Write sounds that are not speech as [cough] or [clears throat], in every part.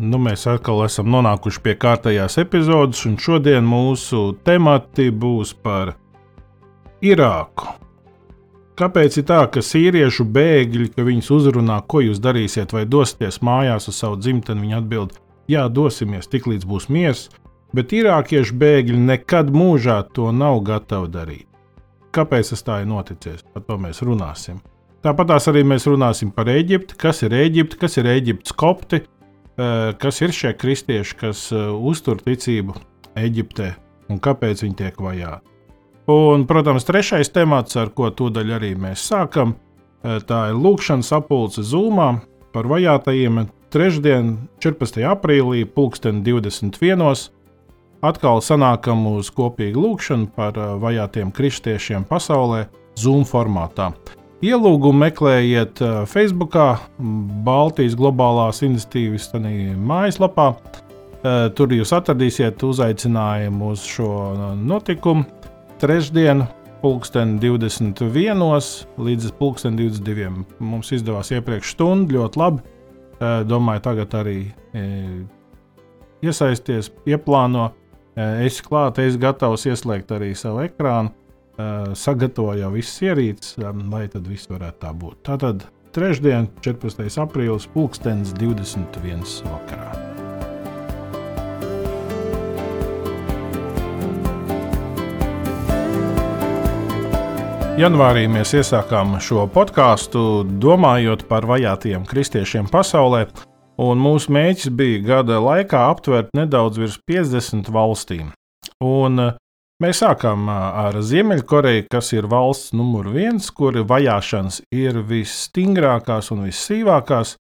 Nu, mēs atkal esam nonākuši pie kārtējās epizodes, un šodien mūsu temati būs par Irāku. Kāpēc ir tā, ka sīriešu bēgļi, ka viņus uzrunā, ko jūs darīsiet, vai dosieties mājās uz savu dzimteni, viņi atbild, jā, dosimies, tiklīdz būs miers, bet irākiešu bēgļi nekad mūžā to nav gatavi darīt. Kāpēc tas tā ir noticis? Par to mēs runāsim. Tāpat arī mēs runāsim par Eģipti, kas ir Eģipte, kas ir Eģiptes kopti, kas ir šie kristieši, kas eh, uztur ticību Eģiptē un kāpēc viņi tiek vajāti. Un, protams, trešais temats, ar ko tūdaļ arī mēs sākam, eh, tā ir lūkšanas apulce Zūmā par vajātajiem. Trešdien, 14. aprīlī, 2021. atkal sanākam uz kopīgu lūkšanu par vajātiem kristiešiem pasaulē Zoom formātā. Ielūgumu meklējiet uh, Facebook, Baltijas globālās iniciatīvas mājaslapā. Uh, tur jūs atradīsiet uzaicinājumu uz šo uh, notikumu. Trešdien, pulksten 21. līdz pulksten 22. Mums izdevās iepriekš stundu, ļoti labi. Domāju, tagad arī iesaisties, ieplāno. Es klāt, es gatavs ieslēgt arī savu ekrānu sagatavoja jau visas ierīces, lai tad viss varētu tā būt. Tātad trešdien, 14. aprīlis, pulkstenis 21. vakarā. Janvārī mēs iesākām šo podkāstu, domājot par vajātajiem kristiešiem pasaulē, un mūsu mērķis bija gada laikā aptvert nedaudz virs 50 valstīm. Un Mēs sākām ar Ziemeļkoreju, kas ir valsts numur viens, kur vajāšanas ir visstingrākās un vissīvākās.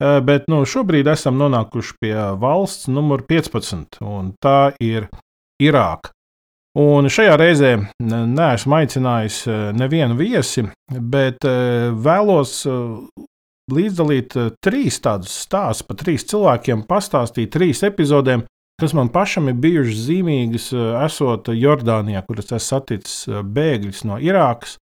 Bet nu, šobrīd esam nonākuši pie valsts numur 15, un tā ir Irāka. Un šajā reizē neesmu aicinājis nevienu viesi, bet vēlos līdzdalīt trīs tādus stāstus par trīs cilvēkiem, pastāstīt trīs epizodēm, kas man pašam ir bijušas zīmīgas, eh, esot Jordānijā, kur es esmu saticis eh, bēgļus no Irākas,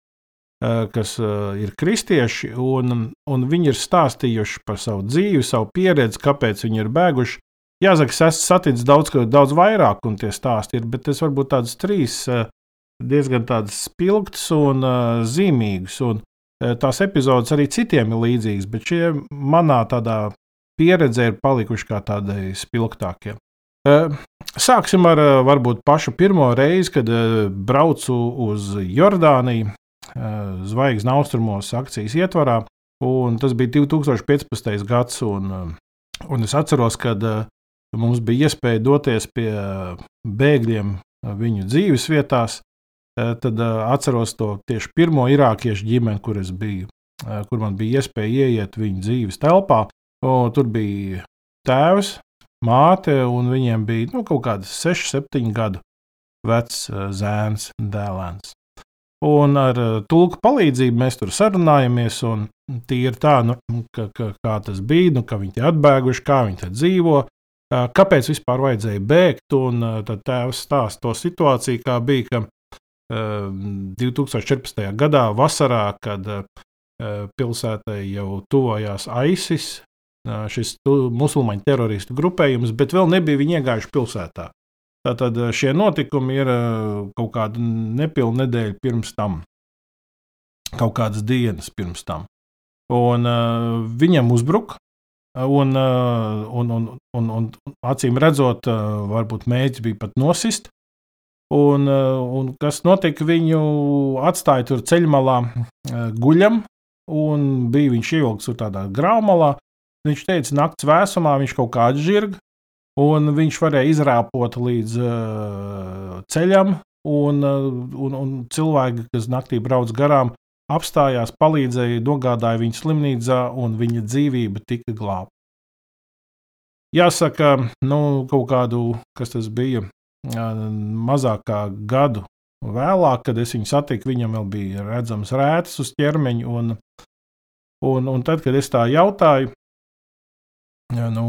eh, kas ir kristieši, un, un viņi ir stāstījuši par savu dzīvi, savu pieredzi, kāpēc viņi ir bēguši. Jāsaka, es esmu saticis daudz, daudz vairāk, un tie stāsti ir, bet es varbūt tādas trīs diezgan spilgtas un zīmīgas. Un tās epizodes arī citiem ir līdzīgas, bet šie manā tādā pieredzē ir palikuši kā tādai spilgtākiem. Sāksim ar varbūt pašu pirmo reizi, kad braucu uz Jordāniju zvaigznes austrumos akcijas ietvarā. Tas bija 2015. gads, un, un es atceros, kad mums bija iespēja doties pie bēgļiem viņu dzīves vietās. Tad atceros to tieši pirmo irākiešu ģimeni, kur es biju, kur man bija iespēja ieiet viņu dzīves telpā. Tur bija tēvs, māte, un viņiem bija nu, kaut kāds 6, 7 gadu vecs eh, zēns, dēlēns. Un ar eh, tulku palīdzību mēs tur sarunājamies, un tīri tā, nu, ka, ka, kā tas bija, nu, ka viņi ir atbēguši, kā viņi dzīvo, eh, kāpēc vispār vajadzēja bēgt. Un tad tēvs stāsta to situāciju, kā bija, ka 2014. gadā, vasarā, kad pilsētai jau tuvojās ISIS, šis musulmaņu teroristu grupējums, bet vēl nebija viņi iegājuši pilsētā. Tātad šie notikumi ir kaut kāda nepilna nedēļa pirms tam, kaut kādas dienas pirms tam. Un uh, viņam uzbruka, un, uh, un, un, un, un acīm redzot, uh, varbūt mēģis bija pat nosist. Un, un kas notika, viņu atstāja tur ceļmalā guļam, un bija viņš ievilkts tur tādā grāmatā. Viņš teica, naktas vēsumā viņš kaut kā atžirga, un viņš varēja izrāpot līdz uh, ceļam, un, uh, un, un cilvēki, kas naktī brauc garām, apstājās, palīdzēja, nogādāja viņu slimnīcā, un viņa dzīvība tika glābta. Jāsaka, nu, kaut kādu, kas tas bija, mazāk kā gadu vēlāk, kad es viņu satiku, viņam vēl bija redzams rētas uz ķermeņa. Un, un, un tad, kad es tā jautāju, nu,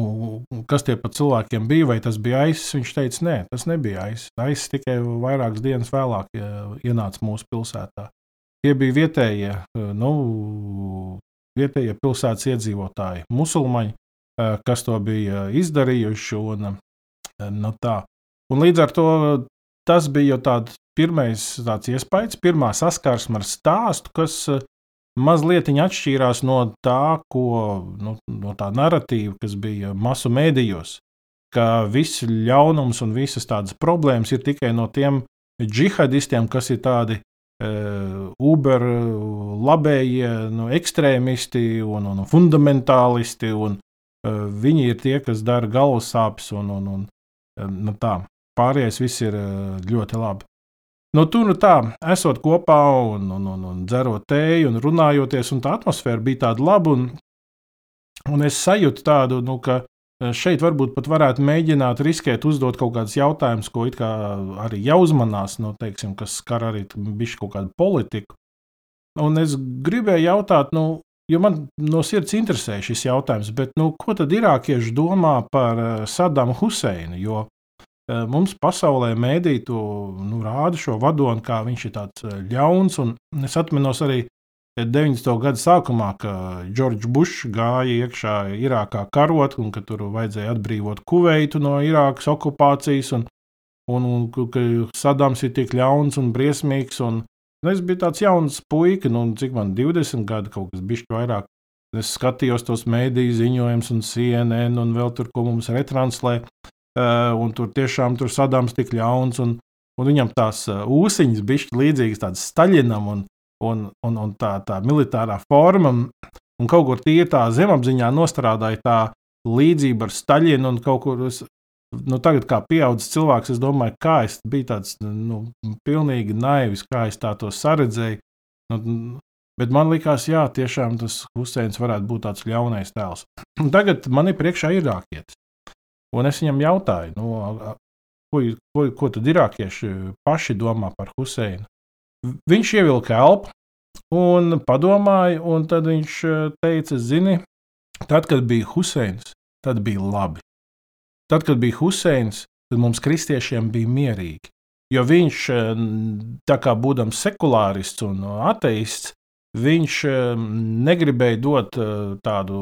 kas tie pa cilvēkiem bija, vai tas bija aizs, viņš teica, nē, tas nebija aizs. Aizs tikai vairākas dienas vēlāk ienāca mūsu pilsētā. Tie bija vietējie, nu, vietējie pilsētas iedzīvotāji, musulmaņi, eh, kas to bija izdarījuši. Un, eh, nu, tā. un līdz ar to tas bija jau tāds pirmais tāds iespējas, pirmā saskarsme ar stāstu, kas mazliet atšķīrās no tā, ko, nu, no tā narratīva, kas bija masu mēdījos, ka viss ļaunums un visas tādas problēmas ir tikai no tiem džihadistiem, kas ir tādi Eh, Uber labējie nu, ekstrēmisti un, un fundamentālisti. Un, uh, viņi ir tie, kas dara galvas sāpes, un, un, un eh, nu, tā. pārējais viss ir ļoti labi. Nu, tur nu tā, esot kopā un, un, un, un dzerot tēju un runājoties, un tā atmosfēra bija tāda laba. Un, un es sajūtu tādu, nu, ka Eh, šeit varbūt pat varētu mēģināt riskēt, uzdot kaut kādus jautājumus, ko arī jāuzmanās, no, teiksim, kas skar arī bišķi kaut kādu politiku. Un es gribēju jautāt, nu, jo man no sirds interesē šis jautājums, bet nu, ko tad irākieši domā par eh, Sadamu Huseinu? Jo mums pasaulē mēdī to nu, rāda šo vadoni, kā viņš ir tāds ļauns, un es atminos arī 90. gada sākumā, kad Džordžs Bušs gāja iekšā Irākā karot, un ka tur vajadzēja atbrīvot Kuveitu no Irākas okupācijas, un, un, un ka Sadams ir tik ļauns un briesmīgs. Un, un es biju tāds jauns puika, nu, cik man 20 gadi, kaut kas bišķi vairāk. Es skatījos tos mēdīju ziņojumus, un CNN, un vēl tur, ko mums retranslē. Uh, un tur tiešām tur Sadams tik ļauns, un, un viņam tās uh, ūsiņas bišķi līdzīgas tādam Staļinam. Un, un, un, un tā, tā militārā forma. Un kaut kur tie tā zemapziņā nostrādāja tā līdzība ar Staļinu un kaut kur. Es, nu, tagad, kā pieaugušs cilvēks, es domāju, kā es biju tāds nu, pilnīgi naivis, kā es tā to saredzēju. Nu, bet man liekas, jā, tiešām tas Huseins varētu būt tāds ļaunais tēls. [clears throat] Tagad man ir priekšā irākietis. Un es viņam jautāju, nu, ko, ko, ko tad irākieši paši domā par Huseinu. Viņš ievilka elpu un padomāja, un tad viņš eh, teica, zini, tad, kad bija Huseins, tad bija labi. Tad, kad bija Huseins, tad mums kristiešiem bija mierīgi. Jo viņš, eh, tā kā būdams sekulārists un ateists, viņš eh, negribēja dot tādu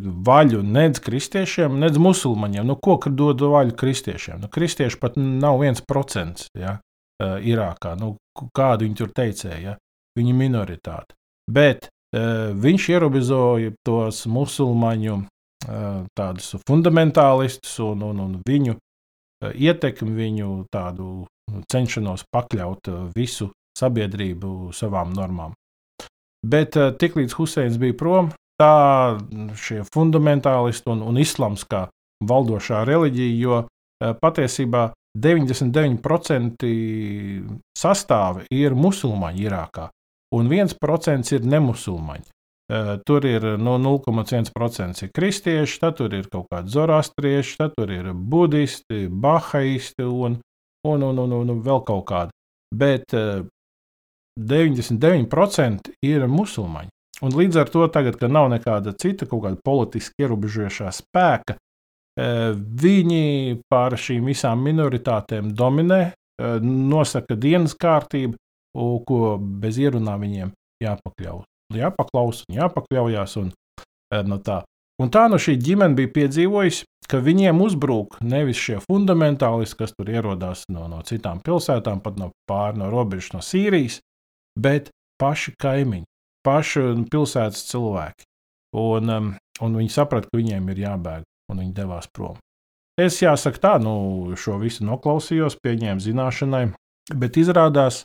vaļu nedz kristiešiem, nedz musulmaņiem. Nu, ko dod vaļu kristiešiem? Nu, kristieši pat nav viens procents. Ja? uh, Irākā. Nu, kādu viņi tur teicēja, ja? viņa minoritāte. Bet uh, viņš ierobežoja tos musulmaņu uh, tādus fundamentālistus un, un, un viņu uh, ietekmi, viņu tādu cenšanos pakļaut visu sabiedrību savām normām. Bet tiklīdz Huseins bija prom, tā šie fundamentālisti un, un islams kā valdošā reliģija, jo uh, patiesībā 99% sastāvi ir musulmaņi Irākā, un 1% ir nemusulmaņi. Tur ir no 0,1% ir kristieši, tad tur ir kaut kādi zoroastrieši, tad tur ir budisti, bahaisti un, un, un, un, un vēl kaut kādi. Bet 99% ir musulmaņi. Un līdz ar to, tagad, kad nav nekāda cita kaut kāda politiski ierobežojošā spēka, Viņi pār šīm visām minoritātēm dominē, nosaka dienas kārtību, ko bez ierunām viņiem jāpakļaus. Jāpaklaus un jāpakļaujas. Un, no tā. un tā no šī ģimene bija piedzīvojusi, ka viņiem uzbrūk nevis šie fundamentālisti, kas tur ierodās no, no citām pilsētām, pat no pāri no robežas, no Sīrijas, bet paši kaimiņi, paši pilsētas cilvēki. Un, um, un viņi saprata, ka viņiem ir jābēg un viņi devās prom. Es jāsaka, tā, nu, šo visu noklausījos, pieņēmu zināšanai, bet izrādās,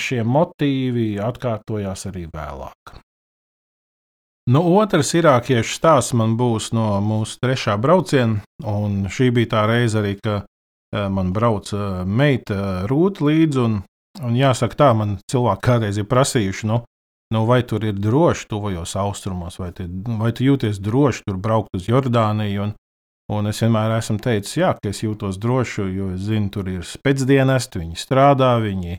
šie motīvi atkārtojās arī vēlāk. Nu, otrs irākiešu stāsts man būs no mūsu trešā brauciena, un šī bija tā reize arī, ka man brauca meita Rūta līdzi, un, un jāsaka tā, man cilvēki kādreiz ir prasījuši, nu, nu, vai tur ir droši tuvajos austrumos, vai, te, vai tu jūties droši tur braukt uz Jordāniju, un, un es vienmēr esmu teicis, jā, ka es jūtos droši, jo es zinu, tur ir spēcdienesti, viņi strādā, viņi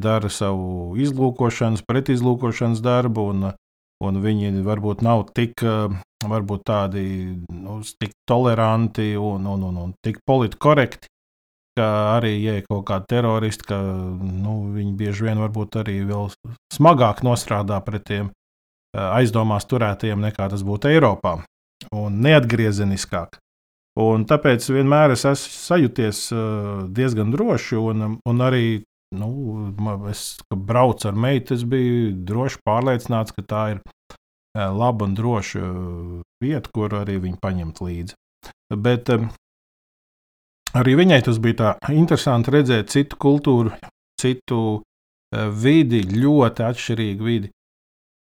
dara savu izlūkošanas, pretizlūkošanas darbu, un, un viņi varbūt nav tik varbūt tādi nu, tik toleranti un, un, un, un tik politkorekti, ka arī, ja ir kaut kādi teroristi, ka nu, viņi bieži vien varbūt arī vēl smagāk nostrādā pret tiem aizdomās turētajiem nekā tas būtu Eiropā, un neatgriezeniskāk. Un tāpēc vienmēr es esmu sajūties diezgan droši, un, un arī nu, es braucu ar meitu, es biju droši pārliecināts, ka tā ir laba un droša vieta, kur arī viņu paņemt līdzi. Bet arī viņai tas bija tā interesanti redzēt citu kultūru, citu vidi, ļoti atšķirīgu vidi.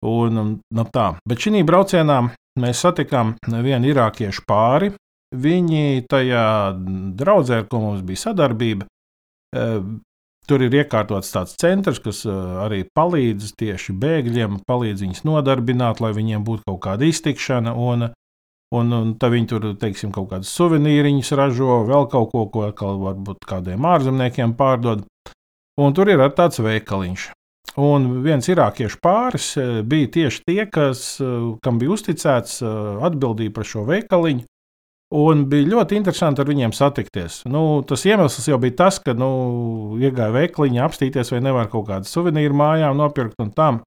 Un, nu, tā. Bet šī braucienā mēs satikām vienu irākiešu pāri. Viņi tajā draudzē, ar ko mums bija sadarbība, Tur ir iekārtots tāds centrs, kas arī palīdz tieši bēgļiem, palīdz viņus nodarbināt, lai viņiem būtu kaut kāda iztikšana. Un, un, un tad viņi tur, teiksim, kaut kādas suvenīriņas ražo, vēl kaut ko, ko atkal varbūt kādiem ārzemniekiem pārdod. Un tur ir tāds veikaliņš. Un viens irākiešu pāris bija tieši tie, kas, kam bija uzticēts atbildība par šo veikaliņu. Un bija ļoti interesanti ar viņiem satikties. Nu, tas iemesls jau bija tas, ka nu, iegāja veikliņā apstīties, vai nevar kaut kādu suvenīru mājām nopirkt un tam.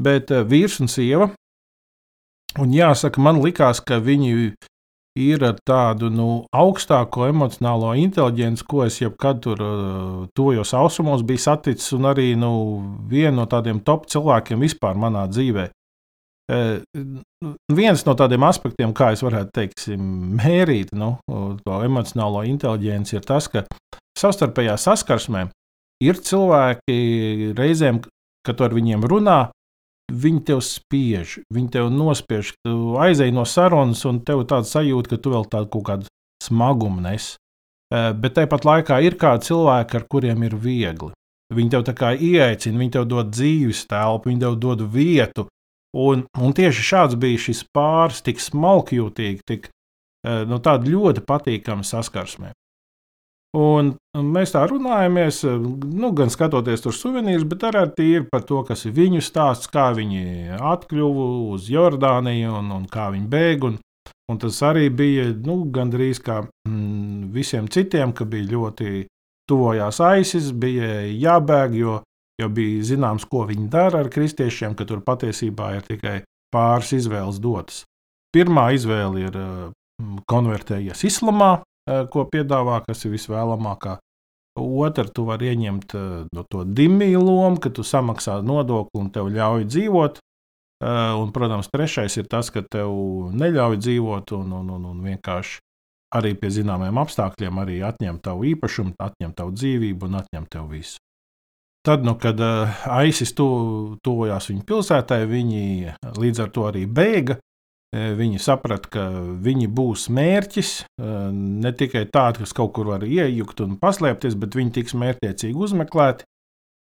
Bet vīrs un sieva, un jāsaka, man likās, ka viņi ir ar tādu nu, augstāko emocionālo inteligenci, ko es jebkad tur uh, tojos ausumos biju saticis, un arī nu, viena no tādiem top cilvēkiem vispār manā dzīvēm. Eh, viens no tādiem aspektiem, kā es varētu teikt, mērīt nu, to emocionālo inteligenci, ir tas, ka savstarpējā saskarsmē ir cilvēki reizēm, kad ar viņiem runā, viņi tev spiež, viņi tev nospiež, tu aizej no sarunas, un tev ir tāds sajūta, ka tu vēl tādu kaut kādu smagumu nes. Eh, bet tāpat laikā ir kādi cilvēki, ar kuriem ir viegli. Viņi tev tā kā ieaicina, viņi tev dod dzīves telpu, viņi tev dod vietu, Un, un tieši šāds bija šis pāris, tik smalkjūtīgi, tik e, nu, ļoti patīkami saskarsmē. Un mēs tā runājamies, nu, gan skatoties tur suvenīrus, bet arī tīri par to, kas ir viņu stāsts, kā viņi atkļuva uz Jordāniju un, un kā viņi bēg. Un, un tas arī bija nu, gandrīz kā mm, visiem citiem, ka bija ļoti tuvojās aisis, bija jābēg, jo jo bija zināms, ko viņi dara ar kristiešiem, ka tur patiesībā ir tikai pāris izvēles dotas. Pirmā izvēle ir mm, konvertējies islamā, ko piedāvā, kas ir visvēlamākā. Otra, tu vari ieņemt eh, no to dimīlu lomu, ka tu samaksā nodokli un tev ļauj dzīvot. Eh, un, protams, trešais ir tas, ka tev neļauj dzīvot un, un, un, un vienkārši arī pie zināmiem apstākļiem arī atņem tavu īpašumu, atņem tavu dzīvību un atņem tev visu. Tad, nu, kad ISIS tu, tuvojās viņu pilsētai, viņi līdz ar to arī bēga. Viņi saprata, ka viņi būs mērķis ne tikai tādi, kas kaut kur var iejukt un paslēpties, bet viņi tiks mērķiecīgi uzmeklēti.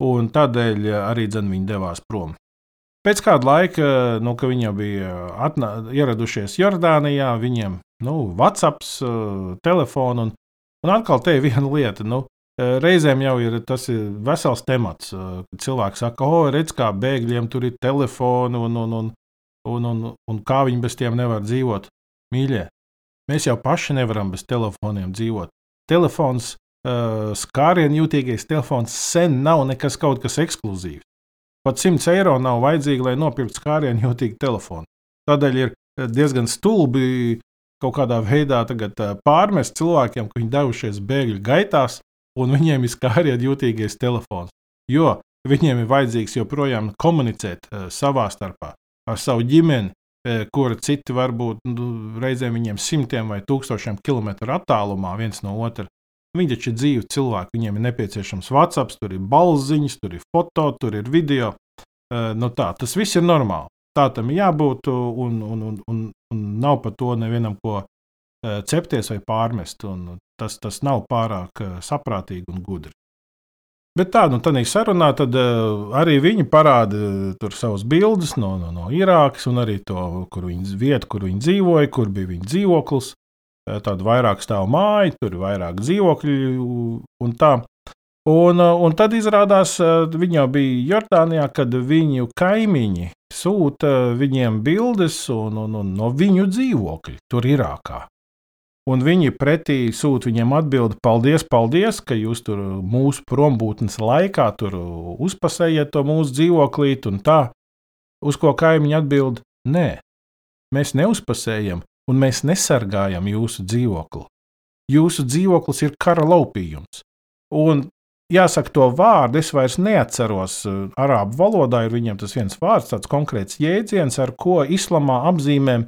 Un tādēļ arī dzen, viņi devās prom. Pēc kāda laika, nu, kad viņi bija atnā, ieradušies Jordānijā, viņiem nu, WhatsApp, telefons un, un atkal te ir viena lieta. Nu, Reizēm jau ir tas ir vesels temats, kad cilvēki saka, o, redz, kā bēgļiem tur ir telefoni un, un, un, un, un, un kā viņi bez tiem nevar dzīvot. Mīļie, mēs jau paši nevaram bez telefoniem dzīvot. Telefons, uh, skārienu jūtīgais telefons sen nav nekas kaut kas ekskluzīvs. Pat 100 eiro nav vajadzīgi, lai nopirktu skārienu jūtīgu telefonu. Tādēļ ir diezgan stulbi kaut kādā veidā pārmest cilvēkiem, ka viņi devušies bēgļu gaitās, un viņiem ir skāriet jūtīgais telefons. Jo viņiem ir vajadzīgs joprojām komunicēt uh, savā starpā, ar savu ģimeni, kura citi varbūt nu, reizēm viņiem simtiem vai tūkstošiem kilometru attālumā viens no otra. Viņi taču ir dzīvi cilvēki, viņiem ir nepieciešams WhatsApp, tur ir balziņas, tur ir foto, tur ir video. Nu tā, tas viss ir normāli. Tā tam jābūt, un, un, un, un, un nav par to nevienam ko cepties vai pārmest. Tas, tas nav pārāk saprātīgi un gudri. Bet tā, nu, tādā sarunā tad, uh, arī viņi parāda uh, savus bildes no, no, no Irākas, un arī to, kur viņi, vietu, kur viņi dzīvoja, kur bija viņa dzīvoklis. Uh, tāda vairāk stāv māja, tur ir vairāk dzīvokļu un tā. Un, un tad izrādās, viņi jau bija Jordānijā, kad viņu kaimiņi sūta viņiem bildes un, un, un no viņu dzīvokļa tur Irākā. Un viņi pretī sūta viņiem atbildi, paldies, paldies, ka jūs tur mūsu prombūtnes laikā tur uzpasējiet to mūsu dzīvoklīt un tā. Uz ko kaimiņi atbild, nē, mēs neuzpasējam un mēs nesargājam jūsu dzīvokli. Jūsu dzīvoklis ir kara laupījums. Un jāsaka, to vārdu es vairs neatceros. Arābu valodā ir viņiem tas viens vārds, tāds konkrēts jēdziens, ar ko islamā apzīmē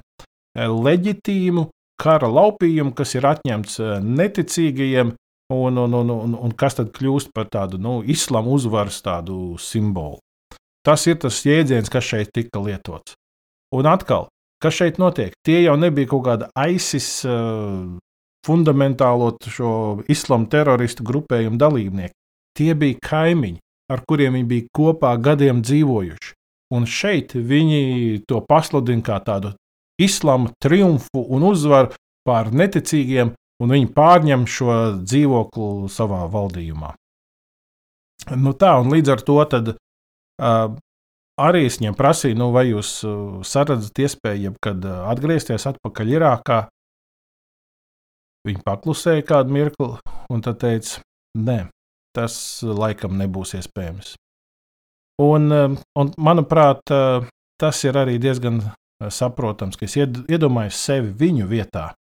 leģitīmu kara laupījumu, kas ir atņemts eh, neticīgajiem, un, un, un, un, un kas tad kļūst par tādu nu, islāma uzvaras tādu simbolu. Tas ir tas jēdziens, kas šeit tika lietots. Un atkal, kas šeit notiek? Tie jau nebija kaut kāda ISIS uh, fundamentālo šo islāma teroristu grupējumu dalībnieki. Tie bija kaimiņi, ar kuriem viņi bija kopā gadiem dzīvojuši. Un šeit viņi to pasludina kā tādu islāma triumfu un uzvaru pār neticīgiem, un viņi pārņem šo dzīvokli savā valdījumā. Nu tā, un līdz ar to tad, uh, arī es viņiem prasīju, nu, vai jūs uh, saredzat iespēju, kad uh, atgriezties atpakaļ Irākā. Viņi paklusēja kādu mirkli, un tad teica, nē, tas laikam nebūs iespējams. Un, un manuprāt, tas ir arī diezgan saprotams, ka es iedomājos sevi viņu vietā.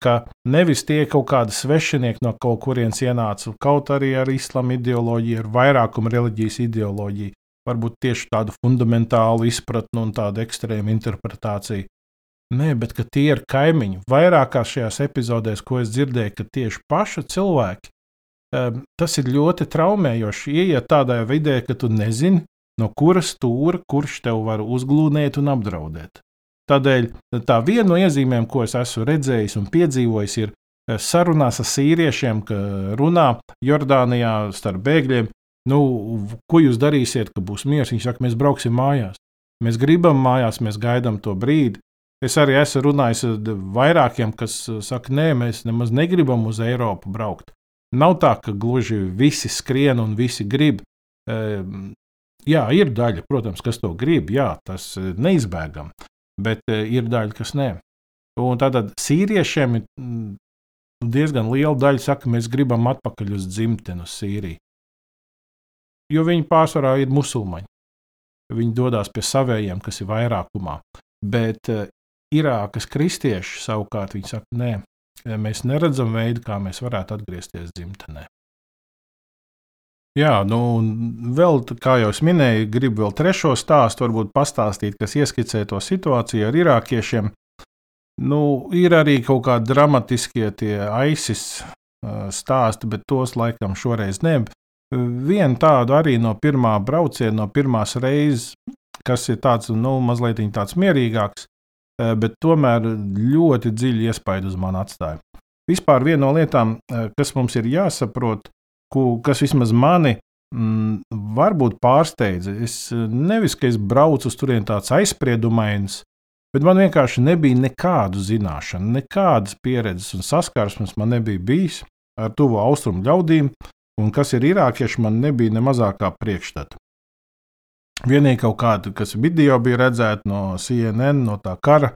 Ka nevis tie kaut kādi svešinieki no kaut kurienes ienāca, kaut arī ar islāma ideoloģiju, ar vairākumu reliģijas ideoloģiju, varbūt tieši tādu fundamentālu izpratni un tādu ekstrēmu interpretāciju. Nē, bet tie ir kaimiņi. Vairākās šajās epizodēs, ko es dzirdēju, ka tieši paši cilvēki, eh, tas ir ļoti traumējoši. Iet tādā vidē, ka tu nezini, no kuras stūra kurš tev var uzglūnēt un apdraudēt. Tādēļ tā viena no iezīmēm, ko es esmu redzējis un piedzīvojis, ir eh, sarunās ar sīriešiem, ka runā Jordānijā starp bēgļiem. Nu, ko jūs darīsiet, kad būs miers? Viņi saka, mēs brauksim mājās. Mēs gribam mājās, mēs gaidām to brīdi. Es arī esmu runājis ar vairākiem, kas eh, saka, nē, mēs nemaz negribam uz Eiropu braukt. Nav tā, ka gluži visi skrien un visi grib. Ehm, jā, ir daļa, protams, kas to grib, jā, tas neizbēgami bet eh, ir daļa, kas nē. Un tātad sīriešiem ir mm, diezgan liela daļa, saka, mēs gribam atpakaļ uz dzimteni, uz Sīriju. Jo viņi pārsvarā ir musulmaņi. Viņi dodas pie saviem, kas ir vairākumā. Bet uh, Irākas kristieši savukārt saka, nē, mēs neredzam veidu, kā mēs varētu atgriezties dzimtenē. Jā, nu, vēl, kā jau minēju, gribu vēl trešo stāstu, varbūt pastāstīt, kas ieskicē to situāciju ar irākiešiem. Nu, ir arī kaut kādi dramatiskie tie ISIS stāsti, bet tos laikam šoreiz ne. Vienu tādu arī no pirmā brauciena, no pirmās reizes, kas ir tāds, nu, mazliet tāds mierīgāks, bet tomēr ļoti dziļi iespaidu uz mani atstāja. Vispār viena no lietām, kas mums ir jāsaprot, kas vismaz mani mm, varbūt pārsteidza. Es nevis, ka es braucu uz turieni tāds aizspriedumains, bet man vienkārši nebija nekādu zināšanu, nekādas pieredzes un saskarsmes man nebija bijis ar tuvu austrumu ļaudīm, un kas ir irākieši, man nebija ne mazākā priekšstata. Vienīgi kaut kāda, kas video bija redzēta no CNN, no tā kara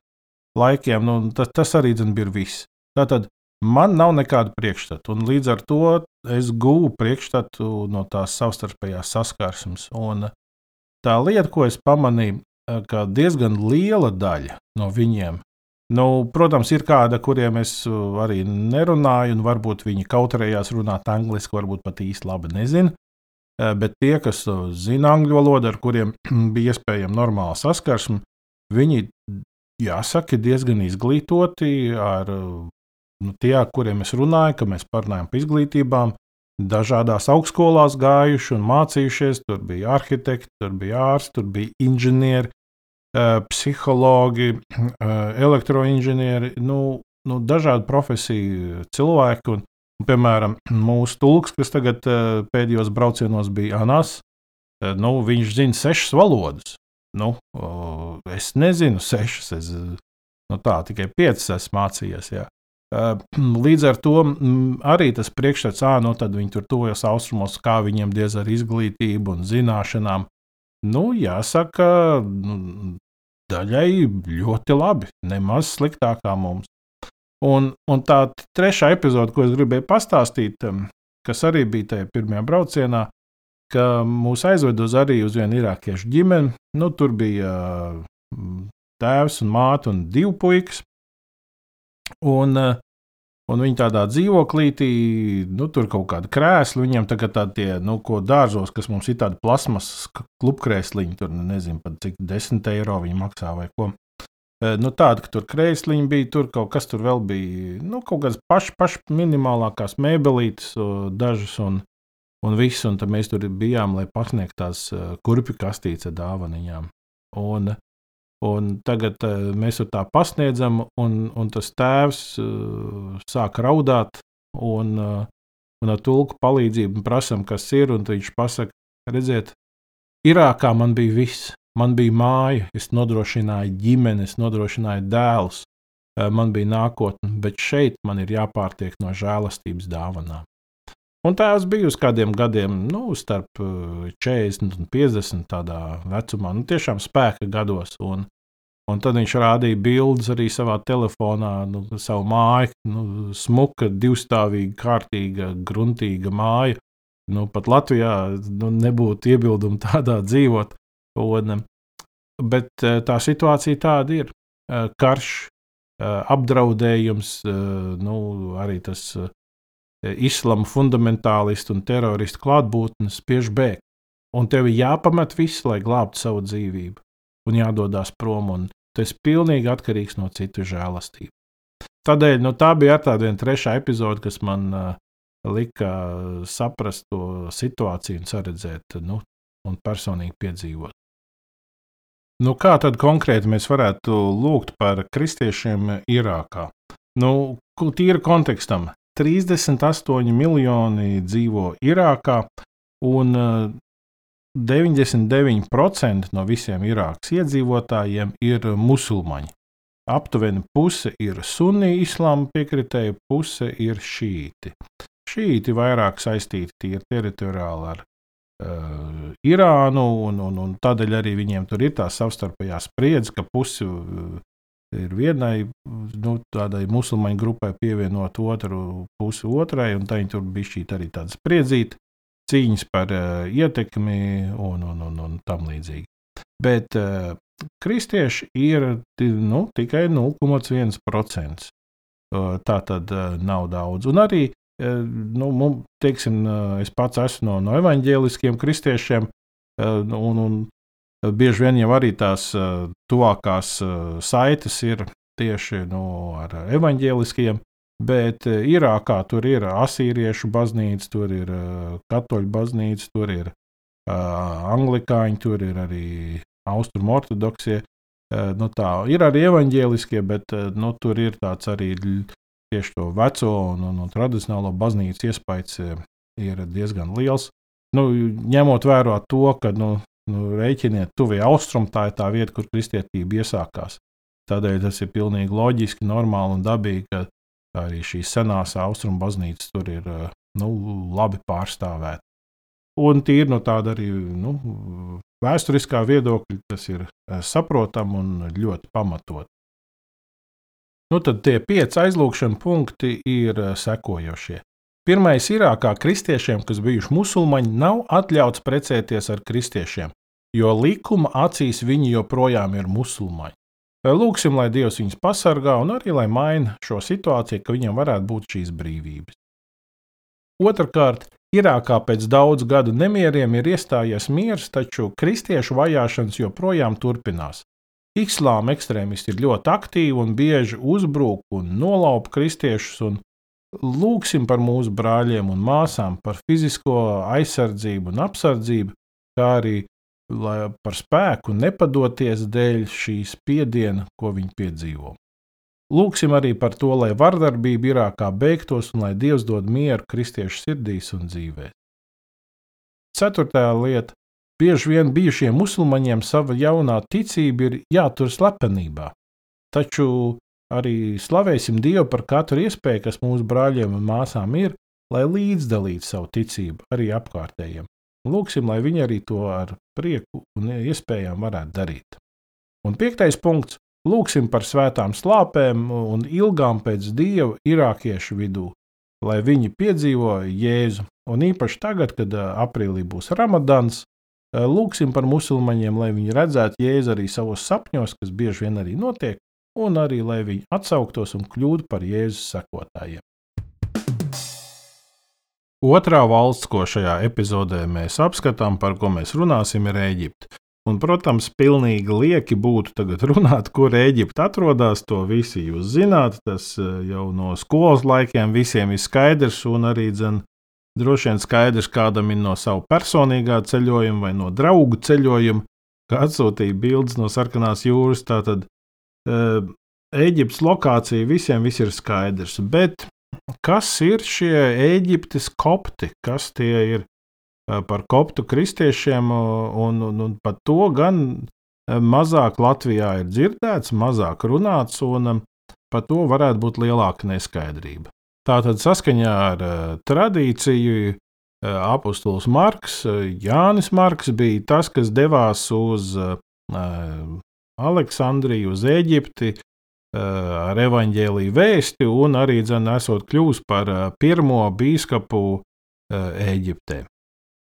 laikiem, nu, tas, tas arī bija viss. Tātad Man nav nekāda priekšstata, un līdz ar to es guvu priekšstatu no tās savstarpējās saskarsmes. Un tā lieta, ko es pamanīju, ka diezgan liela daļa no viņiem, nu, protams, ir kāda, kuriem es arī nerunāju, un varbūt viņi kautrējās runāt angliski, varbūt pat īsti labi nezinu. Bet tie, kas zina angļu valodu, ar kuriem [clears throat] bija iespējama normāla saskarsme, viņi jāsaka, diezgan izglītoti ar nu, tie, ar kuriem es runāju, ka mēs parunājam par izglītībām. Dažādās augstskolās gājuši un mācījušies. Tur bija arhitekti, tur bija ārsti, tur bija inženieri, psihologi, elektroinženieri. Nu, nu, dažādu profesiju cilvēki. Un, piemēram, mūsu tulks, kas tagad pēdējos braucienos bija Anās, nu, viņš zina sešas valodas. Nu, es nezinu, sešas. Es, nu, tā tikai piecas esmu mācījies. Jā. [clears throat] Līdz ar to arī tas priekšstats, ah, nu, tad viņi tur tuvojas austrumos, kā viņiem diez ar izglītību un zināšanām. Nu, jāsaka, nu, daļai ļoti labi, nemaz sliktāk kā mums. Un, un tā trešā epizode, ko es gribēju pastāstīt, kas arī bija tajā pirmajā braucienā, ka mūs aizved uz arī uz vienu irākiešu ģimeni. Nu, tur bija tēvs un māte un divi puikas. Un, un viņi tādā dzīvoklītī, nu, tur kaut kāda krēsla, viņiem tagad tādi, nu, ko dārzos, kas mums ir tādi plasmas klubkrēsliņi, tur nezinu pat cik 10 eiro viņi maksā vai ko. Nu, tāda, ka tur krēsliņi bija, tur kaut kas tur vēl bija, nu, kaut kādas pašas paš minimālākās mēbelītes, dažas un, un viss, un tad mēs tur bijām, lai pasniegtu tās kurpju kastītes dāvaniņām. Un, un tagad mēs tur tā pasniedzam, un, un tas tēvs uh, sāk raudāt, un, uh, un ar tulku palīdzību prasam, kas ir, viņš pasaka, redziet, Irākā man bija viss Man bija māja, es nodrošināju ģimeni, es nodrošināju dēlus, eh, man bija nākotne, bet šeit man ir jāpārtiek no žēlastības dāvanām. Un tās bija uz kādiem gadiem, nu, starp 40 eh, un 50 tādā vecumā, nu, tiešām spēka gados. Un, un tad viņš rādīja bildes arī savā telefonā, nu, savu māju, nu, smuka, divstāvīga, kārtīga, gruntīga māja. Nu, pat Latvijā nu, nebūtu iebildumu tādā dzīvot. Un, bet eh, tā situācija tāda ir. Eh, karš, apdraudējums, nu, arī tas islāma fundamentālistu un teroristu klātbūtne spiež bēgt. Un tev ir jāpamet viss, lai glābtu savu dzīvību, un jādodas prom, un esi pilnīgi atkarīgs no citu žēlastību. Tādēļ nu, tā bija tāda trešā epizode, kas man uh, lika saprast to situāciju un saredzēt, nu, un personīgi piedzīvot. Nu, kā tad konkrēti mēs varētu lūgt par kristiešiem Irākā? Nu, tīri kontekstam, 38 miljoni dzīvo Irākā, un 99% no visiem Irākas iedzīvotājiem ir musulmaņi. Aptuveni puse ir sunni islāma piekritēji, puse ir šīti. Šīti vairāk saistīti tīri teritoriāli ar uh, Irānu, un, un, un tādēļ arī viņiem tur ir tā savstarpējā spriedze, ka pusi uh, ir vienai nu, tādai musulmaņu grupai pievienot otru pusi otrai, un tā viņi tur bija šī arī tāda spriedzīta cīņas par uh, ietekmi un, un, un, un tam līdzīgi. Bet uh, kristieši ir nu, tikai 0,1%. Uh, tā tad uh, nav daudz. Un arī nu, mums, teiksim, es pats esmu no, no evaņģēliskiem kristiešiem, un, un bieži vien jau arī tās tuvākās saites ir tieši nu, ar evaņģēliskiem. Bet Irākā tur ir asīriešu baznīca, tur ir katoļu baznīca, tur ir anglikāņi, tur ir arī austrumu ortodoksie. Nu tā, ir arī evaņģēliskie, bet nu, tur ir tāds arī tieši to veco un, un, un tradicionālo baznīcu iespējas ir diezgan liels. Nu, ņemot vērā to, ka nu, nu, rēķiniet, tuvie austrumi tā ir tā vieta, kur kristietība iesākās. Tādēļ tas ir pilnīgi loģiski, normāli un dabīgi, ka arī šīs senās austrumu baznīcas tur ir e, nu, labi pārstāvētas. Un tīri no tāda arī nu, vēsturiskā viedokļa tas ir e, saprotami un ļoti pamatot. Nu, tad tie pieci aizlūgšana punkti ir eh, sekojošie. Pirmais ir, kā kristiešiem, kas bijuši musulmaņi, nav atļauts precēties ar kristiešiem, jo likuma acīs viņi joprojām ir musulmaņi. Lūksim, lai Dievs viņus pasargā un arī lai maina šo situāciju, ka viņiem varētu būt šīs brīvības. Otrakārt, Irākā pēc daudzu gadu nemieriem ir iestājies miers, taču kristiešu vajāšanas joprojām turpinās. islāma ekstrēmisti ir ļoti aktīvi un bieži uzbruk un nolaupa kristiešus. Un lūksim par mūsu brāļiem un māsām, par fizisko aizsardzību un apsardzību, kā arī par spēku nepadoties dēļ šīs spiediena, ko viņi piedzīvo. Lūksim arī par to, lai vardarbība Irākā beigtos un lai Dievs dod mieru kristiešu sirdīs un dzīvē. Ceturtā lieta - bieži vien bijušiem musulmaņiem sava jaunā ticība ir jātur slepenībā, taču arī slavēsim Dievu par katru iespēju, kas mūsu brāļiem un māsām ir, lai līdzdalītu savu ticību arī apkārtējiem. Lūksim, lai viņi arī to ar prieku un iespējām varētu darīt. Un piektais punkts Lūksim par svētām slāpēm un ilgām pēc dieva irākiešu vidū, lai viņi piedzīvo Jēzu. Un īpaši tagad, kad aprīlī būs Ramadans, lūksim par musulmaņiem, lai viņi redzētu Jēzu arī savos sapņos, kas bieži vien arī notiek, un arī lai viņi atsauktos un kļūtu par Jēzus sekotājiem. Otrā valsts, ko šajā epizodē mēs apskatām, par ko mēs runāsim, ir Eģipte. Un, protams, pilnīgi lieki būtu tagad runāt, kur Eģipte atrodas. To visi jūs zināt. Tas eh, jau no skolas laikiem visiem ir skaidrs, un arī dzen, droši vien skaidrs kādam ir no sava personīgā ceļojuma vai no draugu ceļojuma, kā atsūtīja bildes no sarkanās jūras. Tātad Eģiptes lokācija visiem viss ir skaidrs. Bet kas ir šie Eģiptes kopti? Kas tie ir? par koptu kristiešiem, un, un, un par to gan mazāk Latvijā ir dzirdēts, mazāk runāts, un par to varētu būt lielāka neskaidrība. Tātad saskaņā ar tradīciju apustulis Marks, Jānis Marks bija tas, kas devās uz Aleksandriju, uz Eģipti ar evaņģēlīju vēsti, un arī dzen, esot kļuvis par pirmo bīskapu Eģiptē.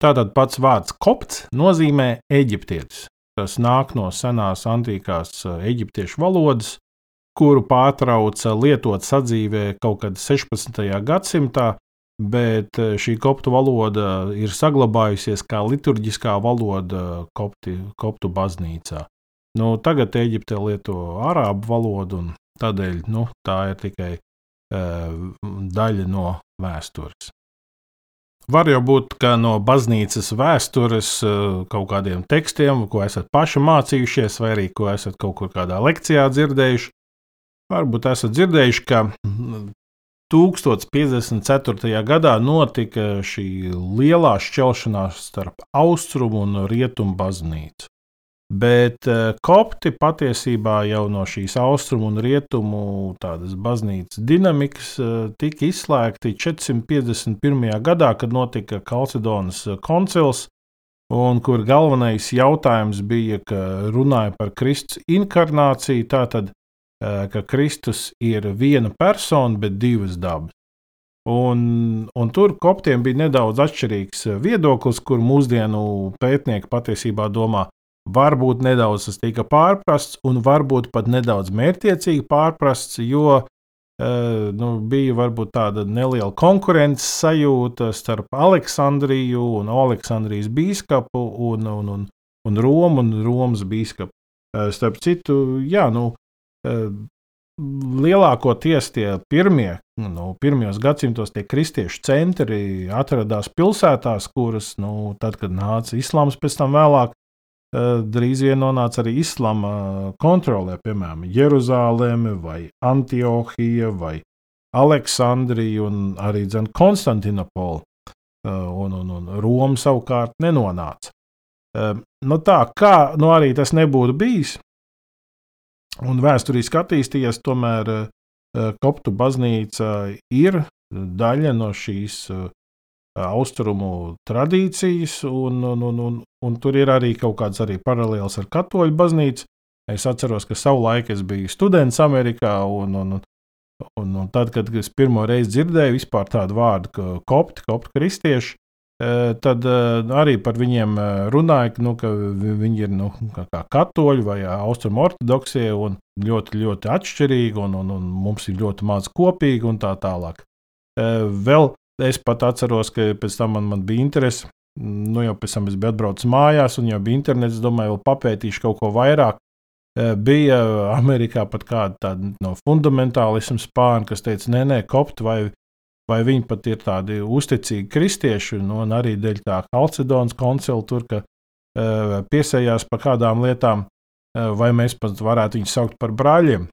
Tātad pats vārds kopts nozīmē eģiptietis. Tas nāk no senās antīkās eh, eģiptiešu valodas, kuru pārtrauca lietot sadzīvē kaut kad 16. gadsimtā, bet eh, šī koptu valoda ir saglabājusies kā liturģiskā valoda kopti, koptu baznīcā. Nu, tagad Eģipte lieto arābu valodu, un tādēļ nu, tā ir tikai uh, daļa no vēstures. Var jau būt, ka no baznīcas vēstures eh, kaut kādiem tekstiem, ko esat paši mācījušies, vai arī ko esat kaut kur kādā lekcijā dzirdējuši. Varbūt esat dzirdējuši, ka 1054. gadā notika šī lielā šķelšanās starp austrumu un rietumu baznīcu. Bet eh, kopti patiesībā jau no šīs austrumu un rietumu tādas baznīcas dinamikas eh, tika izslēgti 451. gadā, kad notika Kalcedonas eh, koncils, un kur galvenais jautājums bija, ka runāja par Kristus inkarnāciju, tātad, ka Kristus ir viena persona, bet divas dabas. Un, un tur koptiem bija nedaudz atšķirīgs viedoklis, kur mūsdienu pētnieki patiesībā domā, Varbūt nedaudz tas tika pārprasts, un varbūt pat nedaudz mērķiecīgi pārprasts, jo uh, nu, bija varbūt tāda neliela konkurences sajūta starp Aleksandriju un Aleksandrijas biskupu un, un, un, un Romu un Romas biskupu. Uh, starp citu, jā, nu, uh, lielākoties tie pirmie, nu, pirmajos gadsimtos tie kristiešu centri atradās pilsētās, kuras, nu, tad, kad nāca islāms pēc tam vēlāk, Eh, drīz vien nonāca arī islāma kontrolē, piemēram, Jeruzaleme vai Antiohija vai Aleksandrija un arī Konstantinopola. Eh, un, un, un Roma savukārt nenonāca. Eh, nu tā kā nu arī tas nebūtu bijis, un vēsturiski attīstījies, tomēr Koptu baznīca ir daļa no šīs austrumu tradīcijas, un, un, un, un, un tur ir arī kaut kāds arī paralēls ar katoļu baznīcu. Es atceros, ka savulaik es biju students Amerikā, un, un, un, un tad, kad es pirmo reizi dzirdēju tādu vārdu, kā kopti, kopti kristieši, tad arī par viņiem runāja, nu, ka viņi ir nu, kā katoļi vai austrumu ortodoksie un ļoti, ļoti atšķirīgi, un, un, un mums ir ļoti maz kopīgi un tā tālāk. Vēl Es pat atceros, ka pēc tam man, man bija interese. Nu, jau pēc tam es biju atbraucis mājās, un jau bija internets. Es domāju, vēl papētīšu kaut ko vairāk. Bija Amerikā pat kāda no fundamentālisma spārna, kas teica, nē, nē, kopti vai, vai viņi pat ir tādi uzticīgi kristieši, nu, un arī dēļ tā Kalcedonas koncila tur, ka uh, piesējās par kādām lietām, uh, vai mēs pat varētu viņus saukt par brāļiem.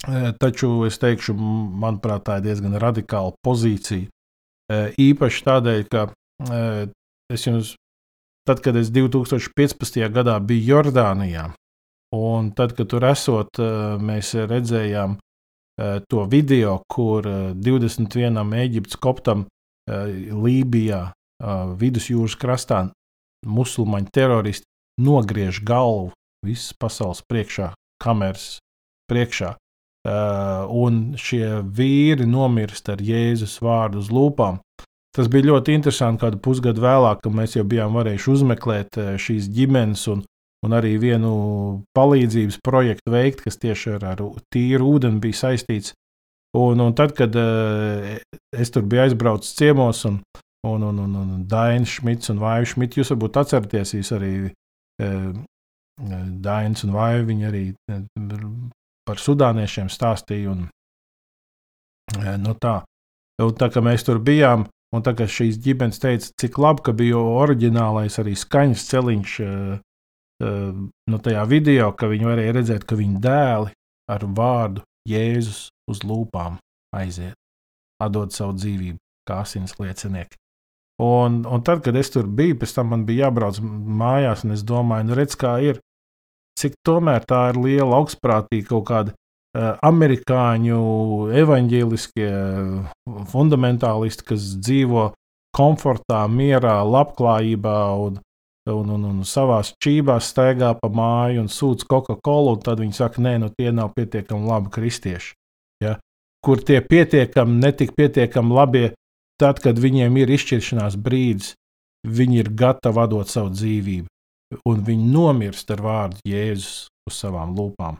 Uh, taču es teikšu, manuprāt, tā ir diezgan radikāla pozīcija. Uh, īpaši tādēļ, ka uh, es jums, tad, kad es 2015. gadā biju Jordānijā, Un tad, kad tur esot, mēs redzējām to video, kur 21 eģiptes koptam Lībijā, vidusjūras krastā, musulmaņu teroristi nogriež galvu visas pasaules priekšā, kameras priekšā. Uh, un šie vīri nomirst ar Jēzus vārdu uz lūpām. Tas bija ļoti interesanti, kādu pusgadu vēlāk, kad mēs jau bijām varējuši uzmeklēt šīs ģimenes un, un arī vienu palīdzības projektu veikt, kas tieši ar, ar tīru ūdeni bija saistīts. Un, un tad, kad uh, es tur biju aizbraucis ciemos, un, un, un, un, un Dainis Šmits un Vāju Šmits, jūs varbūt atceraties, jūs arī Dainis un Vāju viņi arī par sudāniešiem stāstīja. Un, uh, no tā. Un tā kā mēs tur bijām, un tā kā šīs ģimenes teica, cik labi, ka bija oriģinālais arī skaņas celiņš uh, no tajā video, ka viņi varēja redzēt, ka viņa dēli ar vārdu Jēzus uz lūpām aiziet, atdod savu dzīvību kā asins liecinieki. Un, un tad, kad es tur biju, pēc tam man bija jābrauc mājās, un es domāju, nu redz, kā ir, cik tomēr tā ir liela augstprātīga kaut kāda uh, amerikāņu evaņģēliskie fundamentālisti, kas dzīvo komfortā, mierā, labklājībā un, un, un, un savā čībās staigā pa māju un sūdz Coca-Cola, un tad viņi saka, nē, nu tie nav pietiekami labi kristieši. Ja? Kur tie pietiekami, netik pietiekami labi, tad, kad viņiem ir izšķiršanās brīdis, viņi ir gatavi dot savu dzīvību, un viņi nomirst ar vārdu Jēzus uz savām lūpām.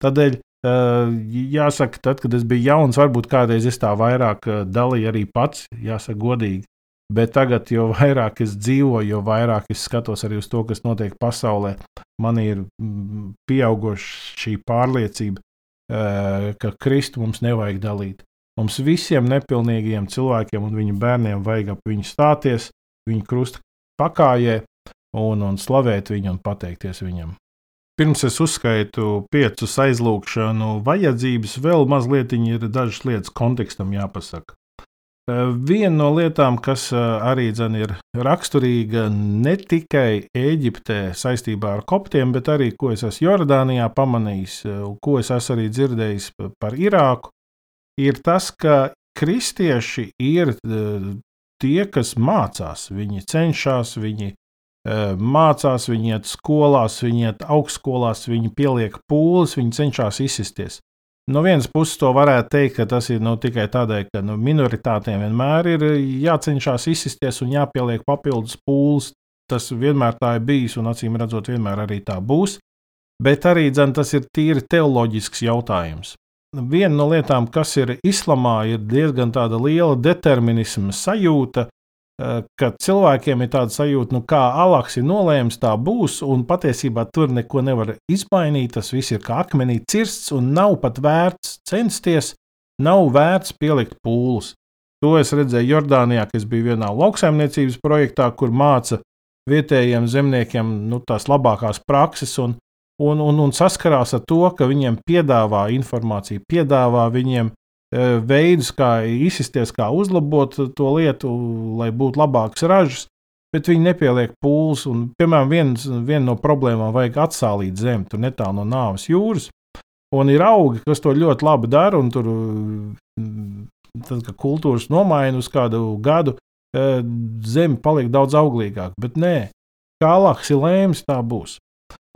Tādēļ uh, jāsaka, tad, kad es biju jauns, varbūt kādreiz es tā vairāk uh, dalīju arī pats, jāsaka, godīgi. Bet tagad, jo vairāk es dzīvoju, jo vairāk es skatos arī uz to, kas notiek pasaulē, man ir mm, pieauguša šī pārliecība, eh, ka Kristu mums nevajag dalīt. Mums visiem nepilnīgiem cilvēkiem un viņu bērniem vajag ap viņu stāties, viņu krusta pakājē un, un slavēt viņu un pateikties viņam. Pirms es uzskaitu piecus aizlūgšanu vajadzības, vēl mazliet ir dažas lietas kontekstam jāpasaka. Eh, viena no lietām, kas eh, arī dzen, ir raksturīga ne tikai Eģiptē saistībā ar koptiem, bet arī, ko es esmu Jordānijā pamanījis, eh, ko es esmu arī dzirdējis par Irāku, ir tas, ka kristieši ir tie, kas mācās. Viņi cenšas, viņi mācās, viņi iet skolās, viņi iet augstskolās, viņi pieliek pūles, viņi cenšas izsisties. No vienas puses, to varētu teikt, ka tas ir nu, tikai tādēļ, ka nu, minoritātiem vienmēr ir jācenšas izsisties un jāpieliek papildus pūles. Tas vienmēr tā ir bijis, un acīm redzot, vienmēr arī tā būs. Bet arī dzen, tas ir tīri teoloģisks jautājums. Viena no lietām, kas ir islamā, ir diezgan liela determinisma sajūta, ka cilvēkiem ir tāda sajūta, nu, kā Alaks ir nolēmis, tā būs, un patiesībā tur neko nevar izmainīt. Tas viss ir kā akmenī cirsts, un nav pat vērts censties, nav vērts pielikt pūles. To es redzēju Jordānijā, kas bija vienā lauksaimniecības projektā, kur māca vietējiem zemniekiem nu, tās labākās prakses, un, un, un, un saskarās ar to, ka viņiem piedāvā informāciju, piedāvā viņiem Eh, veidus, kā izsisties, kā uzlabot to lietu, lai būtu labāks ražas, bet viņi nepieliek pūles. Un, piemēram, viena no problēmām vajag atsālīt zemi, tur netālu no nāves jūras. Un ir augi, kas to ļoti labi dara, un tur, mm, tad, kad kultūras nomaina uz kādu gadu, eh, zeme paliek daudz auglīgāka. Bet nē, kā Alaks ir lēmis, tā būs.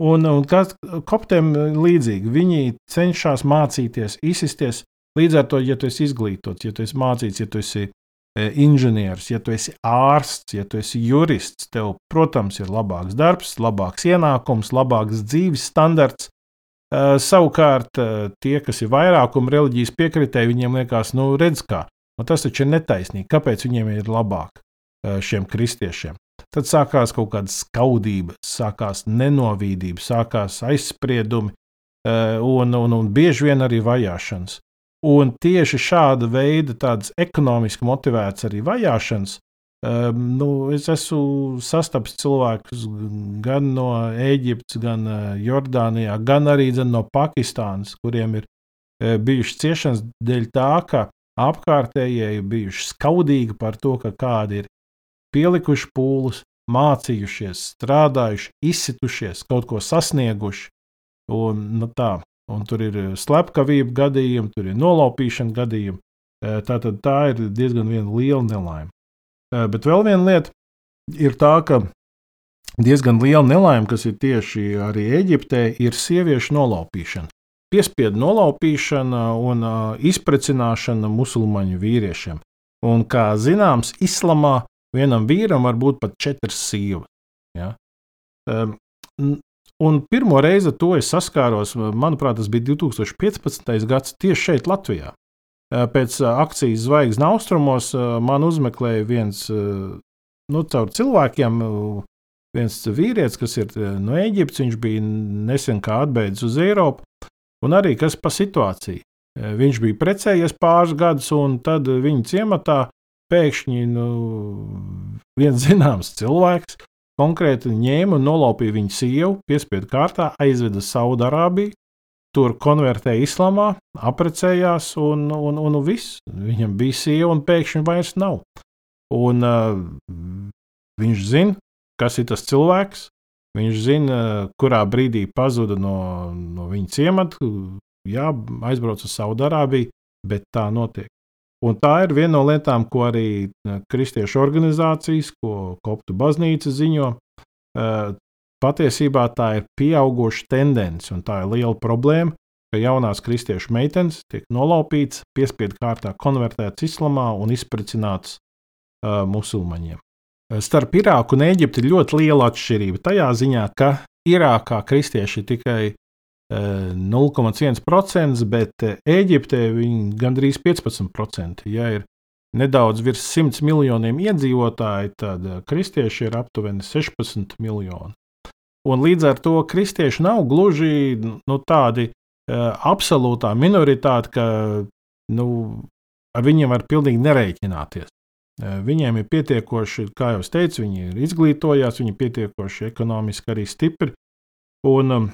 Un, un kas koptiem līdzīgi, viņi cenšas mācīties, izsisties Līdz ar to, ja tu esi izglītots, ja tu esi mācīts, ja tu esi e, inženieris, ja tu esi ārsts, ja tu esi jurists, tev, protams, ir labāks darbs, labāks ienākums, labāks dzīves standarts. Uh, savukārt, uh, tie, kas ir vairākuma reliģijas piekritēji, viņiem liekas, nu, redz, kā nu, tas taču ir netaisnīgi. Kāpēc viņiem ir labāk šiem kristiešiem? tad sākās kaut kāda skaudība, sākās nenovīdība, sākās aizspriedumi un, un, un bieži vien arī vajāšanas. Un tieši šāda veida ekonomiski motivētas arī vajāšanas, um, nu, es esmu sastapis cilvēkus gan no Eģiptes, gan Jordānijā, gan arī no Pakistānas, kuriem ir uh, bijušas ciešanas dēļ tā, ka apkārtējie ir bijuši skaudīgi par to, ka kādi ir pielikuši pūles, mācījušies, strādājuši, izsitušies, kaut ko sasnieguši. Un, nu, tā, un tur ir slepkavība gadījumi, tur ir nolaupīšana gadījumi. Tā, tad tā ir diezgan liela nelaime. Bet vēl viena lieta ir tā, ka diezgan liela nelaime, kas ir tieši arī Eģiptē, ir sieviešu nolaupīšana piespiedu nolaupīšana un izprecināšana musulmaņu vīriešiem. Un, kā zināms, islamā vienam vīram var būt pat četras sievas. Ja? Un pirmo reizi to es saskāros, manuprāt, tas bija 2015. gads tieši šeit, Latvijā. Pēc akcijas Zvaigznes austrumos man uzmeklēja viens nu, caur cilvēkiem, viens vīrietis, kas ir no Eģiptes. Viņš bija nesen kā atbeidzis uz Eiropu un arī kas pa situāciju. Viņš bija precējies pāris gadus, un tad viņa ciematā pēkšņi nu, viens zināms cilvēks konkrēti ņēma un nolaupīja viņa sievu, piespiedu kārtā aizveda uz Saudārābiju. Tur konvertēja islamā, apprecējās, un, un, un, un viss. Viņam bija sieva, un pēkšņi vairs nav. Un, uh, viņš zina, kas ir tas cilvēks, Viņš zina, kurā brīdī pazuda no, no viņa ciemata. Jā, aizbrauc uz Saudārābiju, bet tā notiek. Un tā ir viena no lietām, ko arī e, kristiešu organizācijas, ko Koptu baznīca ziņo. E, patiesībā tā ir pieauguša tendence, un tā ir liela problēma, ka jaunās kristiešu meitenes tiek nolaupītas, piespiedu kārtā konvertētas islamā un izprecinātas uh, musulmaņiem. Starp Irāku un Eģipti ir ļoti liela atšķirība. Tajā ziņā, ka Irākā kristieši ir tikai 0,1%, bet Eģiptē viņi gandrīz 15%. Ja ir nedaudz virs 100 miljoniem iedzīvotāji, tad kristieši ir aptuveni 16 miljoni. Un līdz ar to kristieši nav gluži nu, tādi uh, absolūtā minoritāte, ka nu, ar viņiem var pilnīgi nerēķināties. Viņiem ir pietiekoši, kā jau teicu, viņi ir izglītojās, viņi ir pietiekoši ekonomiski arī stipri. Un um,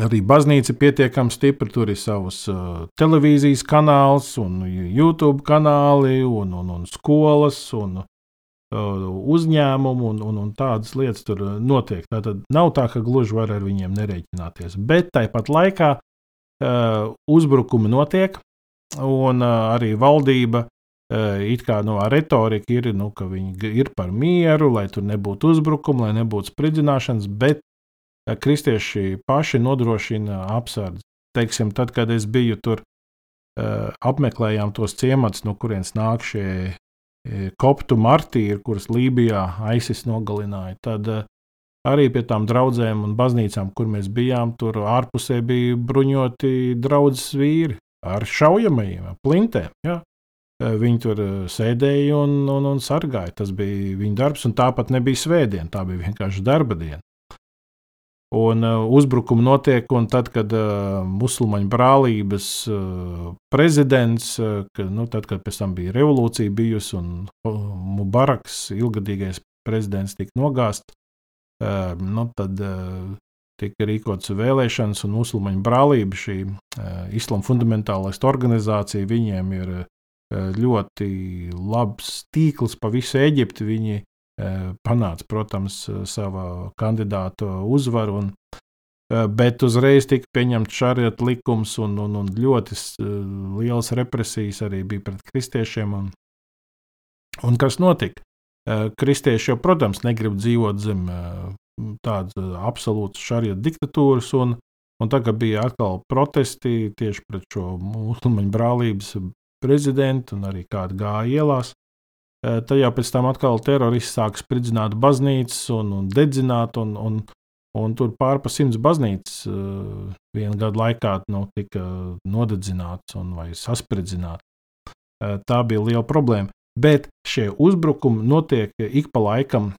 arī baznīca pietiekami stipra. Tur ir savs uh, televīzijas kanāls, un YouTube kanāli, un, un, un skolas, un uh, uzņēmumu, un, un, un tādas lietas tur notiek. Tātad nav tā, ka gluži var ar viņiem nereiķināties. Bet tāpat laikā uh, uzbrukumi notiek, un uh, arī valdība Eh, it kā no retorika ir, nu, ka viņi ir par mieru, lai tur nebūtu uzbrukumu, lai nebūtu spridzināšanas, bet kristieši paši nodrošina apsardzi. Teiksim, tad, kad es biju tur, eh, apmeklējām tos ciematus, no kurienes nāk šie koptu martīri, kurus Lībijā ISIS nogalināja. Tad arī pie tām draudzēm un baznīcām, kur mēs bijām, tur ārpusē bija bruņoti draudzes vīri ar šaujamajiem plintēm. Ja? Eh, viņi tur eh, sēdēja un, un, un sargāja. Tas bija viņa darbs, un tāpat nebija svētdiena. Tā bija vienkārši darba diena. Un uh, uzbrukumi notiek, un tad, kad uh, musulmaņu brālības uh, prezidents, uh, ka, nu, tad, kad pēc tam bija revolūcija bijusi un uh, Mubaraks, ilgadīgais prezidents, tika nogāzts, uh, nu, tad uh, tika rīkotas vēlēšanas, un musulmaņu brālība, šī uh, islāma fundamentālista organizācija, viņiem ir uh, ļoti labs tīkls pa visu Eģipti. Viņi panāca, protams, savu kandidātu uzvaru. Un, bet uzreiz tika pieņemts šāriet likums, un, un, un ļoti liels represijas arī bija pret kristiešiem. Un, un kas notika? Kristieši jau, protams, negrib dzīvot zem tādas absolūtas šāriet diktatūras, un, un tagad bija atkal protesti tieši pret šo musulmaņu brālības prezidentu un arī kādu gāja ielās. Eh, tad jau pēc tam atkal teroristi sāk spridzināt baznīcas un, un dedzināt, un, un, un tur pārpa simts baznīcas uh, viena gada laikā nu, tika nodedzināts un saspridzināts. Uh, tā bija liela problēma. Bet šie uzbrukumi notiek ik pa laikam,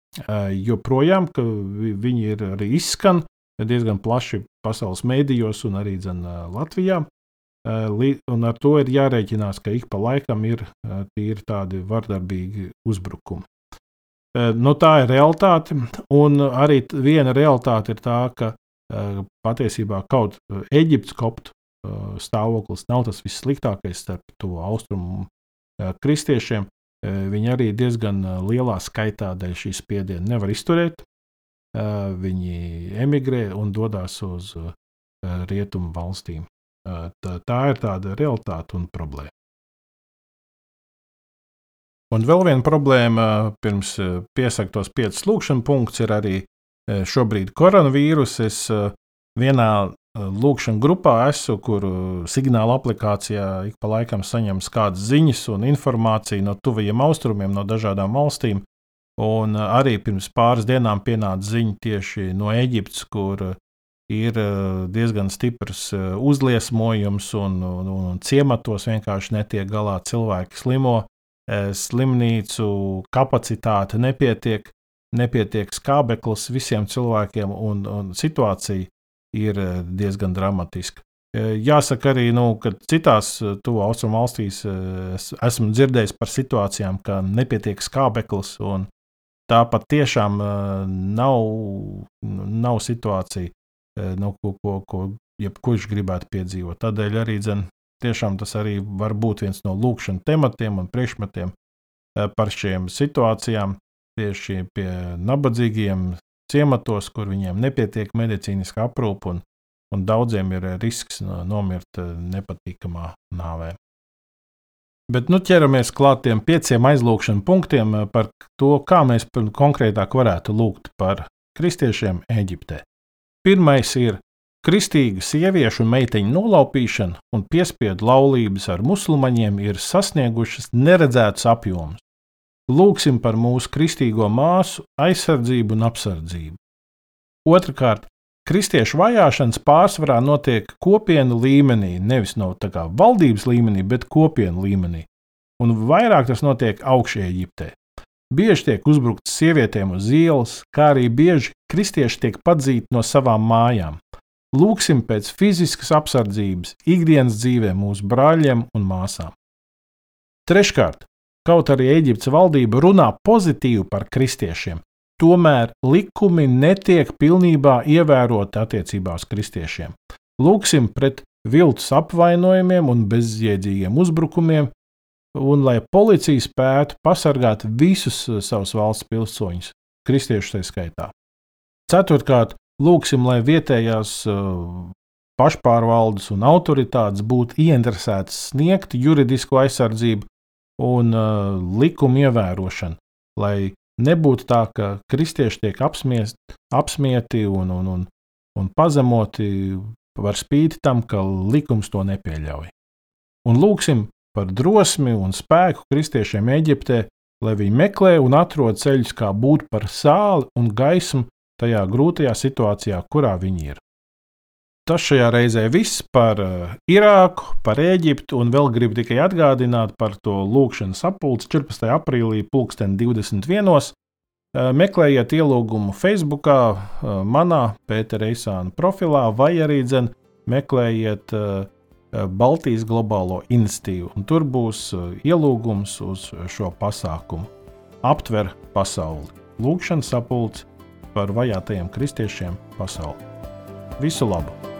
joprojām, ka viņi ir arī izskan diezgan plaši pasaules mēdījos un arī dzen, Latvijā. Un ar to ir jārēķinās, ka ik pa laikam ir tīri tādi vardarbīgi uzbrukumi. Nu, tā ir realitāte, un arī viena realitāte ir tā, ka patiesībā kaut Eģiptes koptu stāvoklis nav tas vissliktākais starp to austrumu kristiešiem. Viņi arī diezgan lielā skaitā dēļ šīs spiediena nevar izturēt. Viņi emigrē un dodas uz rietumu valstīm. Tā, tā ir tāda realitāte un problēma. Un vēl viena problēma, pirms piesakot tos piecus lūkšanas punktus, ir arī šobrīd koronavīrus. Es vienā lūkšanas grupā esmu, kur signāla aplikācijā ik pa laikam saņems kādas ziņas un informāciju no tuvajiem austrumiem, no dažādām valstīm. Un arī pirms pāris dienām pienāca ziņa tieši no Eģiptes, kur ir diezgan stiprs uzliesmojums, un, un, un ciematos vienkārši netiek galā cilvēki slimo. Slimnīcu kapacitāte nepietiek, nepietiek skābeklis visiem cilvēkiem, un, un situācija ir diezgan dramatiska. Jāsaka arī, nu, ka citās tuvu austrumu valstīs es esmu dzirdējis par situācijām, ka nepietiek skābeklis, un tā pat tiešām nav, nav situācija, nu, ko, ko, ko jebkurš gribētu piedzīvot. Tādēļ arī dzen, tiešām tas arī var būt viens no lūkšanas tematiem un priekšmetiem par šīm situācijām. Tieši pie nabadzīgiem ciematos, kur viņiem nepietiek medicīniska aprūpe, un, un daudziem ir risks nomirt nepatīkamā nāvē. Bet nu, ķeramies klāt tiem pieciem aizlūgšanu punktiem par to, kā mēs konkrētāk varētu lūgt par kristiešiem Eģiptē. Pirmais ir kristīga sieviešu un meiteņu nolaupīšana un piespiedu laulības ar musulmaņiem ir sasniegušas neredzētus apjomus. Lūksim par mūsu kristīgo māsu aizsardzību un apsardzību. Otrakārt, kristiešu vajāšanas pārsvarā notiek kopienu līmenī, nevis no valdības līmenī, bet kopienu līmenī. Un vairāk tas notiek augšējā Eģiptē. Bieži tiek uzbrukts sievietēm uz ielas, kā arī bieži kristieši tiek padzīti no savām mājām. Lūksim pēc fiziskas apsardzības ikdienas dzīvē mūsu brāļiem un māsām. Treškārt, Kaut arī Eģiptes valdība runā pozitīvi par kristiešiem, tomēr likumi netiek pilnībā ievēroti attiecībā uz kristiešiem. Lūksim pret viltus apvainojumiem un bezjēdzīgiem uzbrukumiem, un lai policija spētu pasargāt visus savus valsts pilsoņus, kristiešus tā skaitā. Ceturtkārt, lūksim, lai vietējās uh, pašpārvaldes un autoritātes būtu ieinteresētas sniegt juridisku aizsardzību un uh, likumu ievērošanu, lai nebūtu tā, ka kristieši tiek apsmiest, apsmieti un, un, un, un pazemoti par spīti tam, ka likums to nepieļauj. Un lūksim par drosmi un spēku kristiešiem Eģiptē, lai viņi meklē un atrod ceļus, kā būt par sāli un gaismu tajā grūtajā situācijā, kurā viņi ir. Tas šajā reizē viss par uh, Irāku, par Eģiptu, un vēl gribu tikai atgādināt par to lūkšanas sapulci 14. aprīlī, 2021. Uh, meklējiet ielūgumu Facebook, uh, manā Pētera Eisāna profilā, vai arī dzen, meklējiet uh, Baltijas globālo institīvu, un tur būs uh, ielūgums uz šo pasākumu. Aptver pasauli. Lūkšanas sapulci par vajātajiem kristiešiem pasaulē. Visu labu!